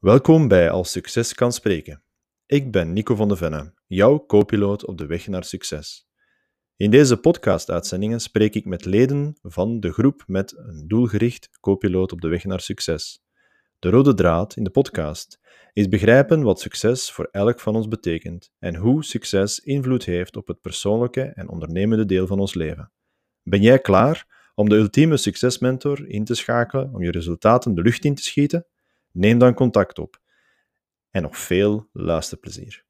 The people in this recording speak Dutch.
Welkom bij Als Succes kan spreken. Ik ben Nico van de Venne, jouw co-piloot op de weg naar succes. In deze podcast-uitzendingen spreek ik met leden van de groep met een doelgericht co-piloot op de weg naar succes. De rode draad in de podcast is begrijpen wat succes voor elk van ons betekent en hoe succes invloed heeft op het persoonlijke en ondernemende deel van ons leven. Ben jij klaar om de ultieme succesmentor in te schakelen om je resultaten de lucht in te schieten? Neem dan contact op. En nog veel luisterplezier.